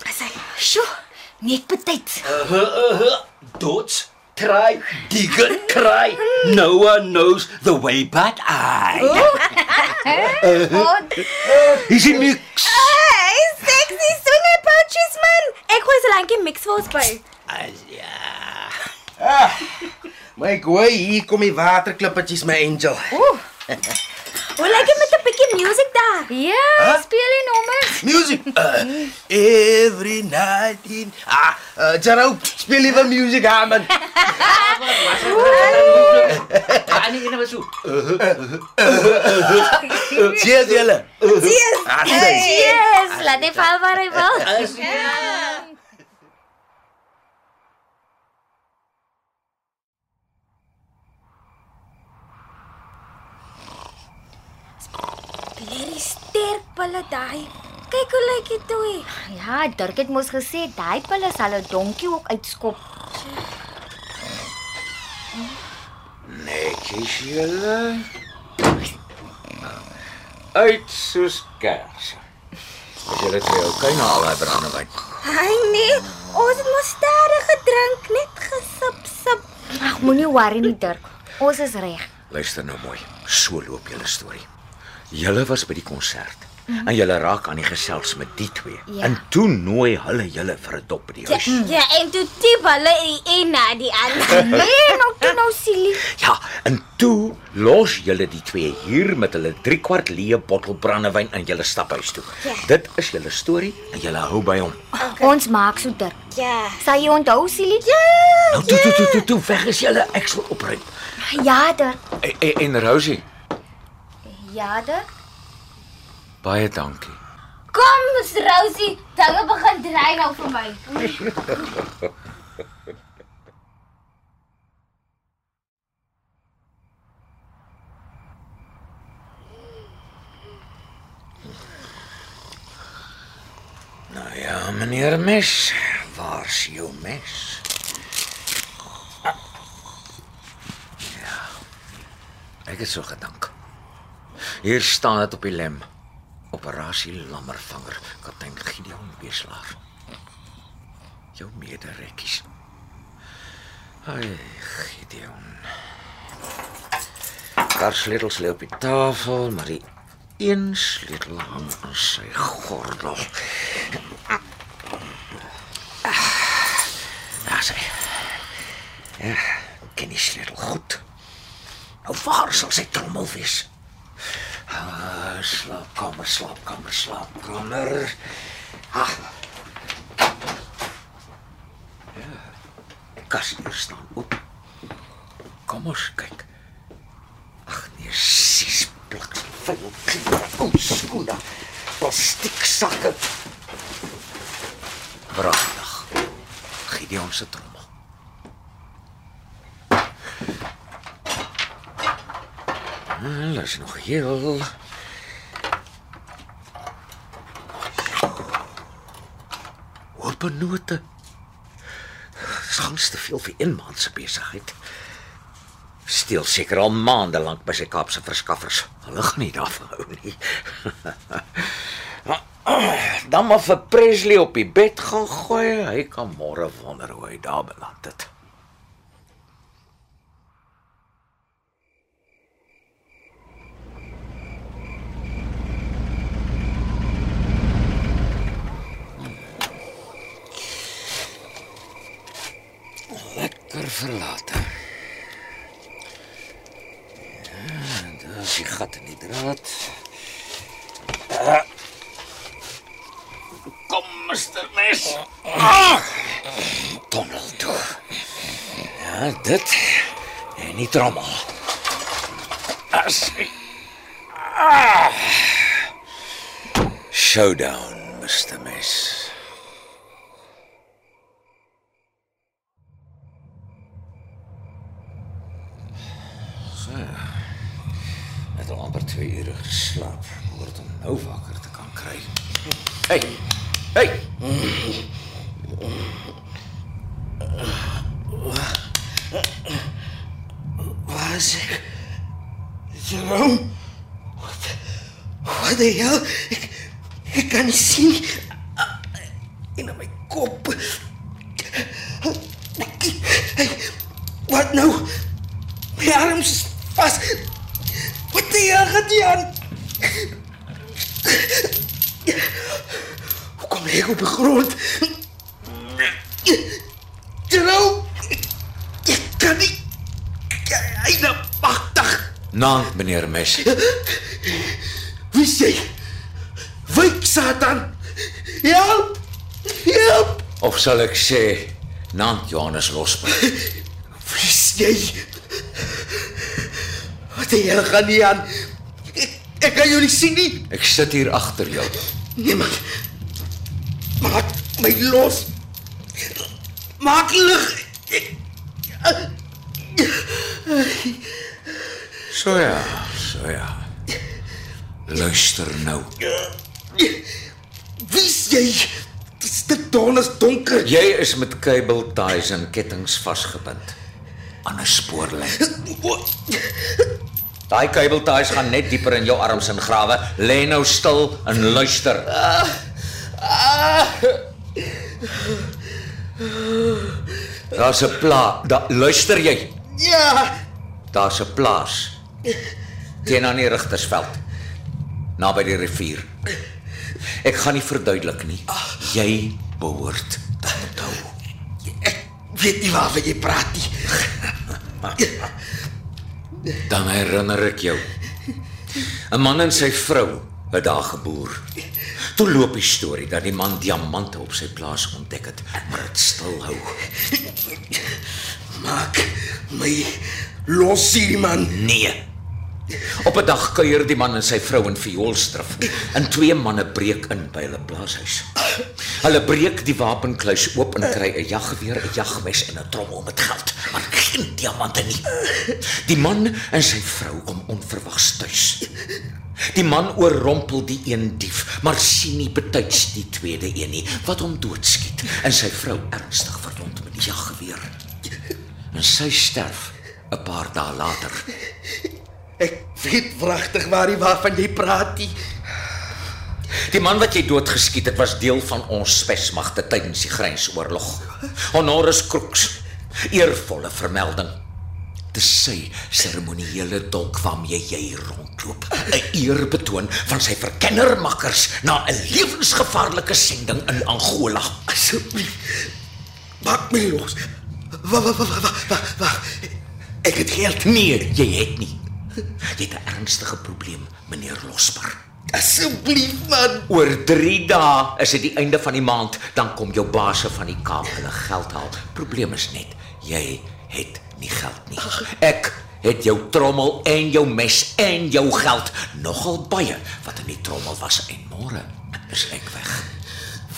Asai. sjoe, net betyds. Uh uh. Dots try, digger cry. No one knows the way but I. Oh, Is dit mix? Hey, sexy swinge boutjies man. Ek gooi so lank die mix vir ons by. As ja. Ah, my goeie, hier kom die waterklippetjies my angel. Hoe lyk dit met music daar? ja, speel die nommers. Music. Uh, every night in Ah, uh, Jerome, speel liewe music aan man. Aan die ene was so. Cheers julle. Cheers. Ah, nee. Yes, laat dit Lekker sterk pille daai. Kyk hoe lyk dit toe. Ja, Dirk het mos gesê daai pille sal 'n donkie ook uitskop. Netjies julle. Uit soos kers. As julle twee okay na al daai brandewyn. Ai nee, ons het mos stadig gedrink, net gesip sip. Ag, moenie worry nie, Dirk. Ons is reg. Luister nou mooi. So loop julle storie. Julle was by die konsert. En julle raak aan die gesels met die twee. Ja. En toe nooi hulle julle vir 'n dop by die Ja, huis. ja, en toe tip hulle die een na die ander. Nee, nou toe nou silly. Ja, en toe los julle die twee hier met hulle 3 kwart leë bottel brandewyn in julle staphuis toe. Ja. Dit is julle storie en julle hou by hom. Ons maak soeter. Ja. Sal jy onthou silly? Ja. Nou toe toe toe toe, toe weg is julle. Ek sal opruim. Ja, der. En, en, en Rosie, Ja, der. baie dankie. Kom, Ms. Rosie, dinge begin dry nou vir my. Nou ja, meneer Mes, waar's jou mes? Ja. Ek het so gedink. Hier staan dit op die lem. Operasie Lammervanger, kaptein Gideon Weslaar. Jou mederekkies. Ai, Gideon. Daar sleutels lê op die tafel, maar die een sleutel hang aan sy gordel. Ja, sy. Ja, ken die sleutel goed. Nou waar sal sy trommel wees? Ah, slaapkamer, slaapkamer, slaapkamer. Ah. Ja. Die kas hier staan oop. Kom ons kyk. Ag nee, sis plak vuil klere. O, skoene. Plastiek sakke. Pragtig. Gideon se trommel. Hulle is nog heel. Open note. Dis gans te veel vir een maand se besigheid. Steel seker al maande lank by sy Kaapse verskaffers. Hulle gaan nie daarvan hou nie. Dan maar vir Presley op die bed gaan gooi. Hy kan môre wonder hoe hy daar beland het. Lekker verlate. Ja, daar is die gat in die draad. Ah. Kom, Mr. Mes. Ah. Tonnel toe. Ja, dit en nie trommel. As ah. Showdown, Mr. Mes. Het al amper 2 ure geslaap. Word om nou wakker te kan kry. Hey. Hey. Waar is ek? Jerome? Wat? Wat die hel? Ek, ek kan nie sien nie. In my kop. Hey, wat nou? My arms is vas. Wat die hel gaan die aan? Hoe kom ek op die grond? Jerome! Ek kan nie... Hy nou magtig. Naand, meneer Mes. Wie sê? Wyk Satan. Help! Help! Of sal ek sê naand Johannes Losberg? Wie sê? Wat die hel gaan nie aan? Ek, ek kan jou nie sien nie. Ek sit hier agter jou. Niemand. Maak my los. Maak lig. So ja, so ja. Luister nou. Wie sê? Dit is te donker. Jy is met cable ties en kettinge vasgebind aan 'n spoorlyn. Daai cable ties gaan net dieper in jou arms ingrawe. Lê nou stil en luister. Daar's 'n pla. Da, luister jy? Ja. Daar's 'n plaas teen aan die Rigtersveld naby die rivier. Ek gaan nie verduidelik nie. Jy behoort dit te hou. Weet nie waarvan jy praat nie. Dan herinner ek jou. 'n Man en sy vrou het daar geboer. Toe loop die storie dat die man diamante op sy plaas ontdek het, maar dit stil hou. Maak my los hierdie man. Nee. Op 'n dag kuier die man en sy vrou in vioolstrif en twee manne breek in by hulle plaashuis. Hulle breek die wapenkluis oop en kry 'n jaggeweer, 'n jagmes en 'n trommel met geld, maar geen diamante nie. Die man en sy vrou kom onverwags tuis. Die man oorrompel die een dief, maar sien nie betyds die tweede een nie wat hom doodskiet en sy vrou ernstig verwond met die jaggeweer. En sy sterf 'n paar dae later. Ek weet wragtig waar jy waarvan jy praat nie. Die man wat jy doodgeskiet het was deel van ons spesmagte tydens die grensoorlog. Honoris Crux. Eervolle vermelding. Dis sy seremoniele dolk waarmee jy rondloop. 'n Eerbetoon van sy verkennermakkers na 'n lewensgevaarlike sending in Angola. Asseblief. Maak my los. Wag wag wag wag wag. wag. Ek het geld. Nee, jy het nie. Jy het 'n ernstige probleem, meneer Losbar. Asseblief man. Oor 3 dae is dit die einde van die maand, dan kom jou baase van die Kaap hulle geld haal. Probleem is net, jy het nie geld nie. Ek het jou trommel en jou mes en jou geld, nogal baie wat in die trommel was en môre is ek weg.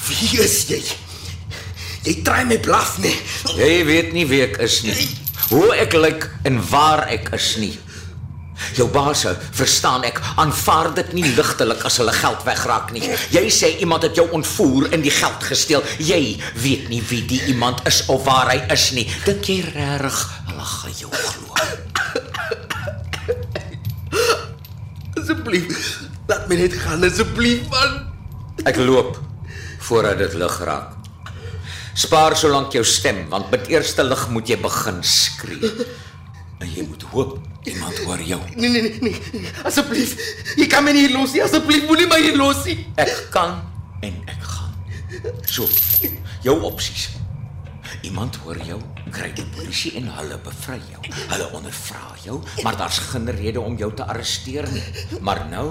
Wie is jy? Jy try my blaf nee. Jy weet nie wie ek is nie. Hoe ek lyk en waar ek is nie. Jou baase, verstaan ek, aanvaar dit nie ligtelik as hulle geld wegraak nie. Jy sê iemand het jou ontvoer en die geld gesteel. Jy weet nie wie die iemand is of waar hy is nie. Dink jy regtig hulle gaan jou glo? Asseblief. Laat my net gaan asseblief man. Ek loop voordat dit lig raak. Spaar solank jou stem, want met eerste lig moet jy begin skree. En jy moet hoop iemand hoor jou. Nee nee nee nee. Asseblief. Jy kan my nie hier los nie. Asseblief moenie my hier los nie. Ek kan en ek gaan. So. Jou opsies. Iemand hoor jou, kry die polisie en hulle bevry jou. Hulle ondervra jou, maar daar's geen rede om jou te arresteer nie. Maar nou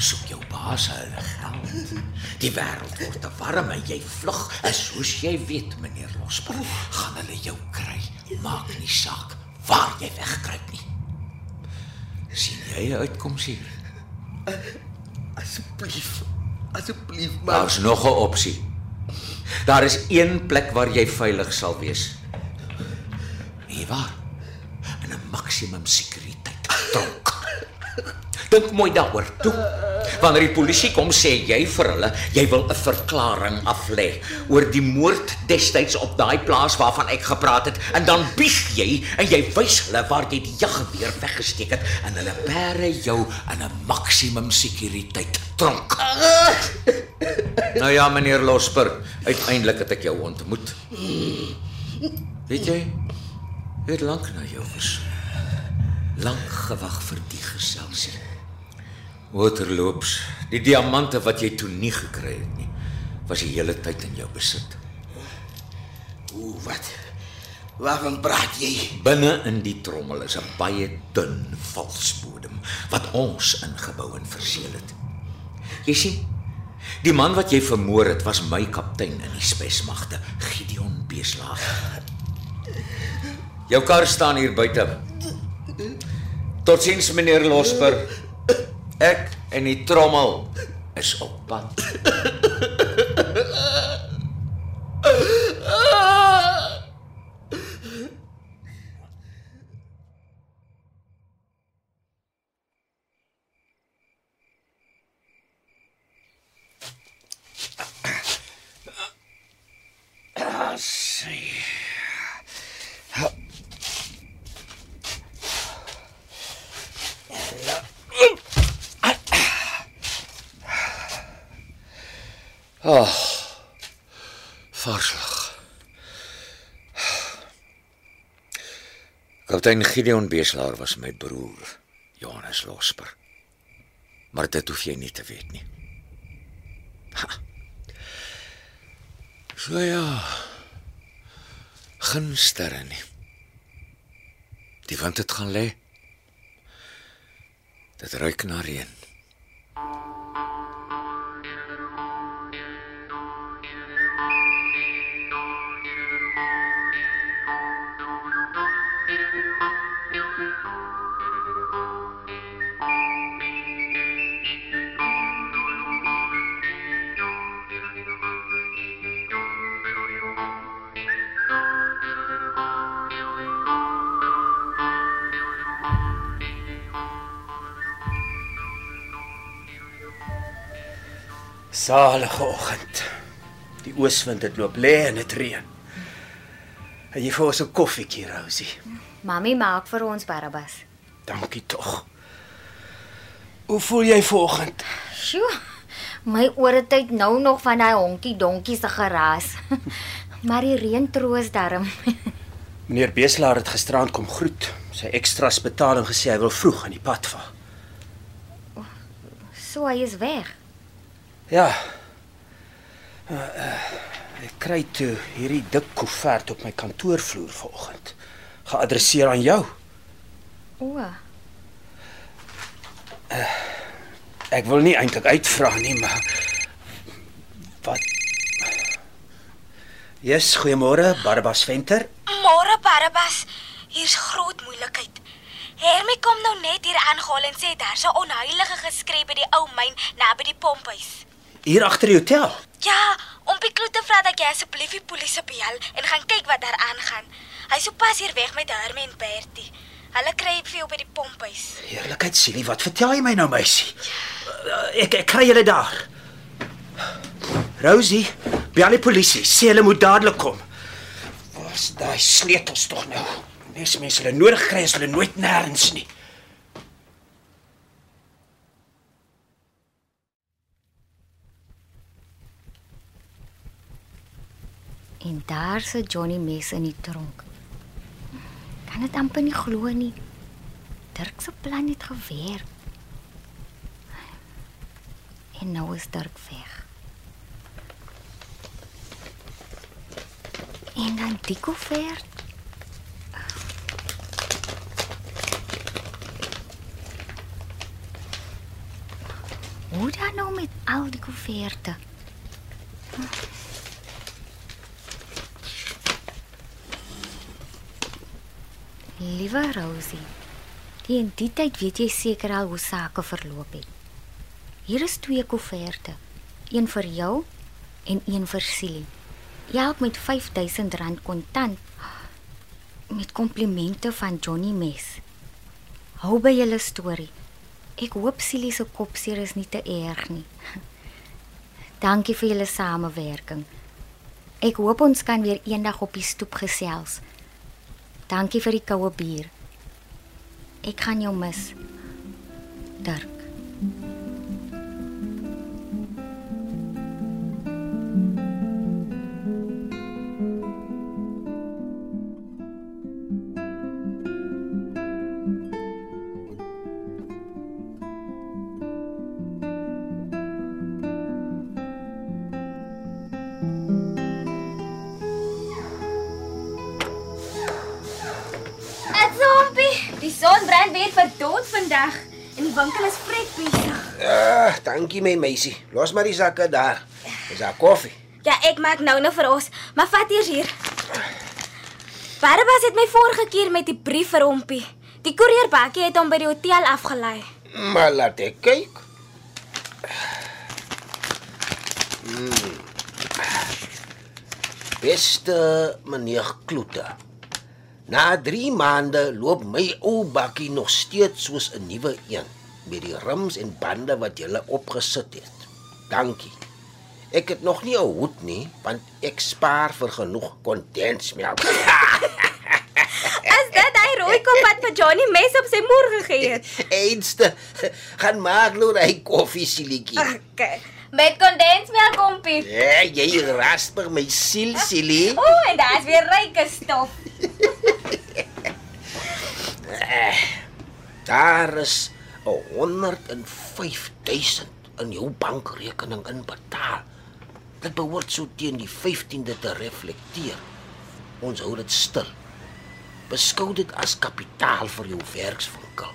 soek jou baas hulle geld. Die wêreld word te warm en jy vlug. En soos jy weet, meneer Losper, gaan hulle jou kry. Maak nie saak waar jy wegkruip nie. sien jy 'n uitkoms hier? Asseblief. Asseblief man. Daar's nog 'n opsie. Daar is een plek waar jy veilig sal wees. Nee, waar? In 'n maksimum sekuriteit tronk. Dink mooi daaroor. Toe. Wanneer die polisie kom, sê jy vir hulle jy wil 'n verklaring aflê oor die moord destyds op daai plaas waarvan ek gepraat het en dan bieg jy en jy wys hulle waar jy die jaggeweer weggesteek het en hulle bære jou in 'n maksimum sekuriteit tronk. Nou ja, meneer Losper, uiteindelik het ek jou ontmoet. Weet jy? Ek het lank na jou gesoek. Lank gewag vir die geselsie. Waterloops, die diamante wat jy toe nie gekry het nie, was die hele tyd in jou besit. Ooh, wat? Waarvan praat jy? Binne in die trommel is 'n baie dun valsbodem wat ons ingebou en verseël het. Jy sien, die man wat jy vermoor het was my kaptein in die spesmagte, Gideon Beeslaag. Jou kar staan hier buite. Totsiens meneer Losper. Ek en die trommel is op pad. Ag. Varslig. Kaptein Gideon Beeslaar was my broer, Johannes Losper. Maar dit hoef jy nie te weet nie. Ha. So ja. Geen sterre nie. Die wind het gaan lê. Dit ruik na reën. Salige oggend. Die ooswind het loop lê en dit reën. En jy vir ons 'n koffietjie, Rosie. Mami maak vir ons Barabbas. Dankie tog. Hoe voel jy vanoggend? Sjoe. My ore tyd nou nog van daai honkie donkie se geraas. maar die reën troos darm. Meneer Beeslaar het gisterand kom groet. Sy ekstra's betaling gesê hy wil vroeg aan die pad vaar. so hy is weg. Ja. Uh, uh, ek kry toe hierdie dik koevert op my kantoorvloer vanoggend. Geadresseer aan jou. O, Ek wil nie eintlik uitvra nie, maar wat Yes, goeiemôre, Barbas Venter. Môre Barabbas, hier's groot moeilikheid. Hermie kom nou net hier aangehaal en sê daar's 'n onheilige geskree by die ou myn naby die pomphuis. Hier agter die hotel. Ja, om Piklute vra dat jy asseblief die polisie bel en gaan kyk wat daar aangaan. Hy's sopas hier weg met Hermie en Bertie. Hulle kry vir jou by die pomphuis. Heerlikheid, Silly, wat vertel jy my nou, meisie? Uh, Ek ek kry julle daar. Rosie, bel die polisie. Sê hulle moet dadelik kom. Waar's daai sleutels tog nou? Nes mense hulle nodig kry as hulle nooit nêrens nie. En daar sit Johnny Mes in die. Kan dit amper nie glo nie. Dirk se plan het. En nou is Dirk weg. En dan die koevert. Hoe dan nou met al die koeverte? Liewe Rosie, teen die tyd weet jy seker al hoe sake verloop het. Hier is twee koeverte, een vir jou en een vir Silie. Elk met R5000 kontant met komplimente van Johnny Mes. Hou by julle storie. Ek hoop Silie se kopseer is nie te erg nie. Dankie vir julle samewerking. Ek hoop ons kan weer eendag op die stoep gesels. Dankie vir die koue bier. Ek gaan jou mis. Dirk. Vandag en die winkel is pret besig. Ah, dankie my meisie. Los maar die sakke daar. Dis daar koffie. Ja, ek maak nou nou vir ons, maar vat eers hier. Barbas het my vorige keer met die brief vir hompie. Die koerierbakkie het hom by die hotel afgelei. Maar laat ek kyk. Hmm. Beste meneer Kloete. Na 3 maande loop my ou bakkie nog steeds soos 'n nuwe een met die rims en bande wat jy opgesit het. Dankie. Ek het nog nie 'n hoed nie, want ek spaar vir genoeg kondensmelk. Is dit hy rooi kop wat vir Johnny mes op sy moer gegee het? Eenste gaan maak nou hy koffie silietjie. Okay. Met kondensmelk hompie. Ja, jy rasper my siel, silie. O, en daar's weer ryke stof. Daar is 'n 105000 in jou bankrekening inbetaal. Dit behoort so teen die 15de te reflekteer. Ons hou dit stil. Beskou dit as kapitaal vir jou werkswinkel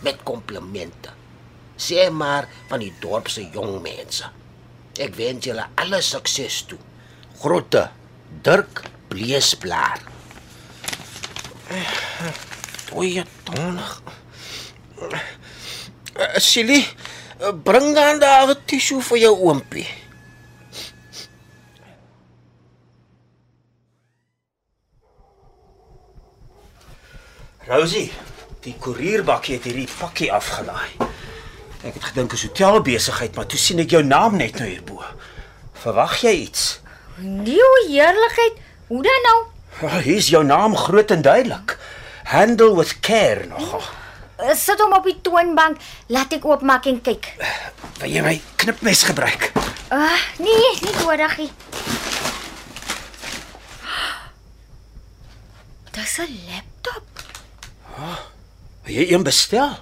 met komplimente. Sê maar van die dorp se jong mense. Ek wens julle alle sukses toe. Groete. Dirk Bleesblaar. Oye, tonig. Uh, Silly, bring dan daar 'n tissue vir jou oompie. Rosie, die koerierbakkie het hierdie pakkie afgelaai. Ek het gedink is hotelbesigheid, maar toe sien ek jou naam net nou hierbo. Verwag jy iets? Nee, o heerlikheid. Hoe dan nou? Ja, hier's jou naam groot en duidelik. Handle with care nog. Eh, Sit hom op die toonbank. Laat ek oopmaak en kyk. Wil jy my knipmes gebruik? Uh, nee, nie nodig nie. Dis 'n laptop. Wil jy een bestel?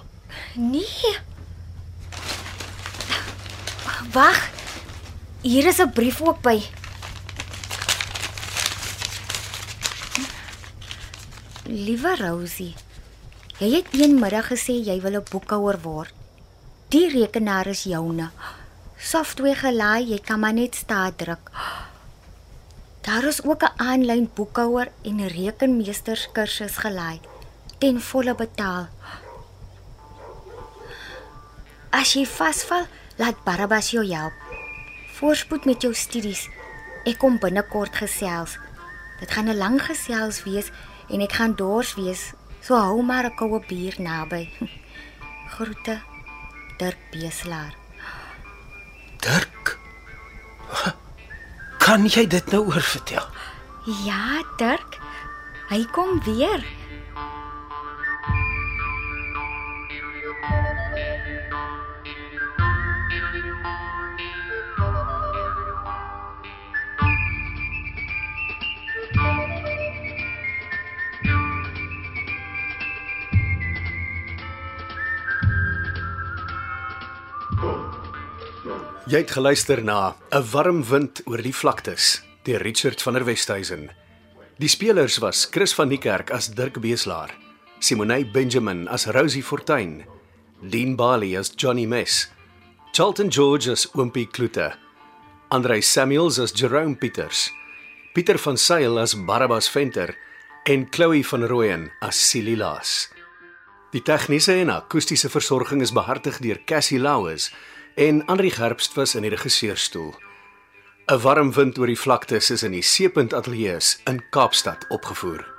Nee. Wag. Hier is 'n brief ook by. Liewe Rosie, jy het eenmiddag gesê jy wil 'n boekhouer word. Die rekenaar is joune. Software gelaai, jy kan maar net staat druk. Daar is ook 'n aanlyn boekhouer en 'n rekenmeesterskursus gelaai. Ten volle betaal. As jy vasval, laat Barabbas jou help. Voorspoed met jou studies. Ek kom binnekort gesels. Dit gaan 'n lang gesels wees en ek gaan dors wees. So hou maar 'n koue bier naby. Groete. Dirk Beslaar. Dirk. Kan jy dit nou oor vertel? Ja, Dirk. Hy kom weer. Jy het geluister na 'n warm wind oor die vlaktes deur Richard van der Westhuizen. Die spelers was Chris van Niekerk as Dirk Beeslaar, Simone Benjamin as Rosie Fortuin, Dean Bali as Johnny Mess, Charlton George as Oompie Kloete, Andrei Samuels as Jerome Pieters, Pieter van Sail as Barabbas Venter en Chloe van Rooyen as Silly Laas. Die tegniese en akoestiese versorging is behartig deur Cassie Louws en Andri Gerbst was in die regisseurstoel. 'n Warm wind oor die vlaktes is in die Seepunt Ateljee in Kaapstad opgevoer.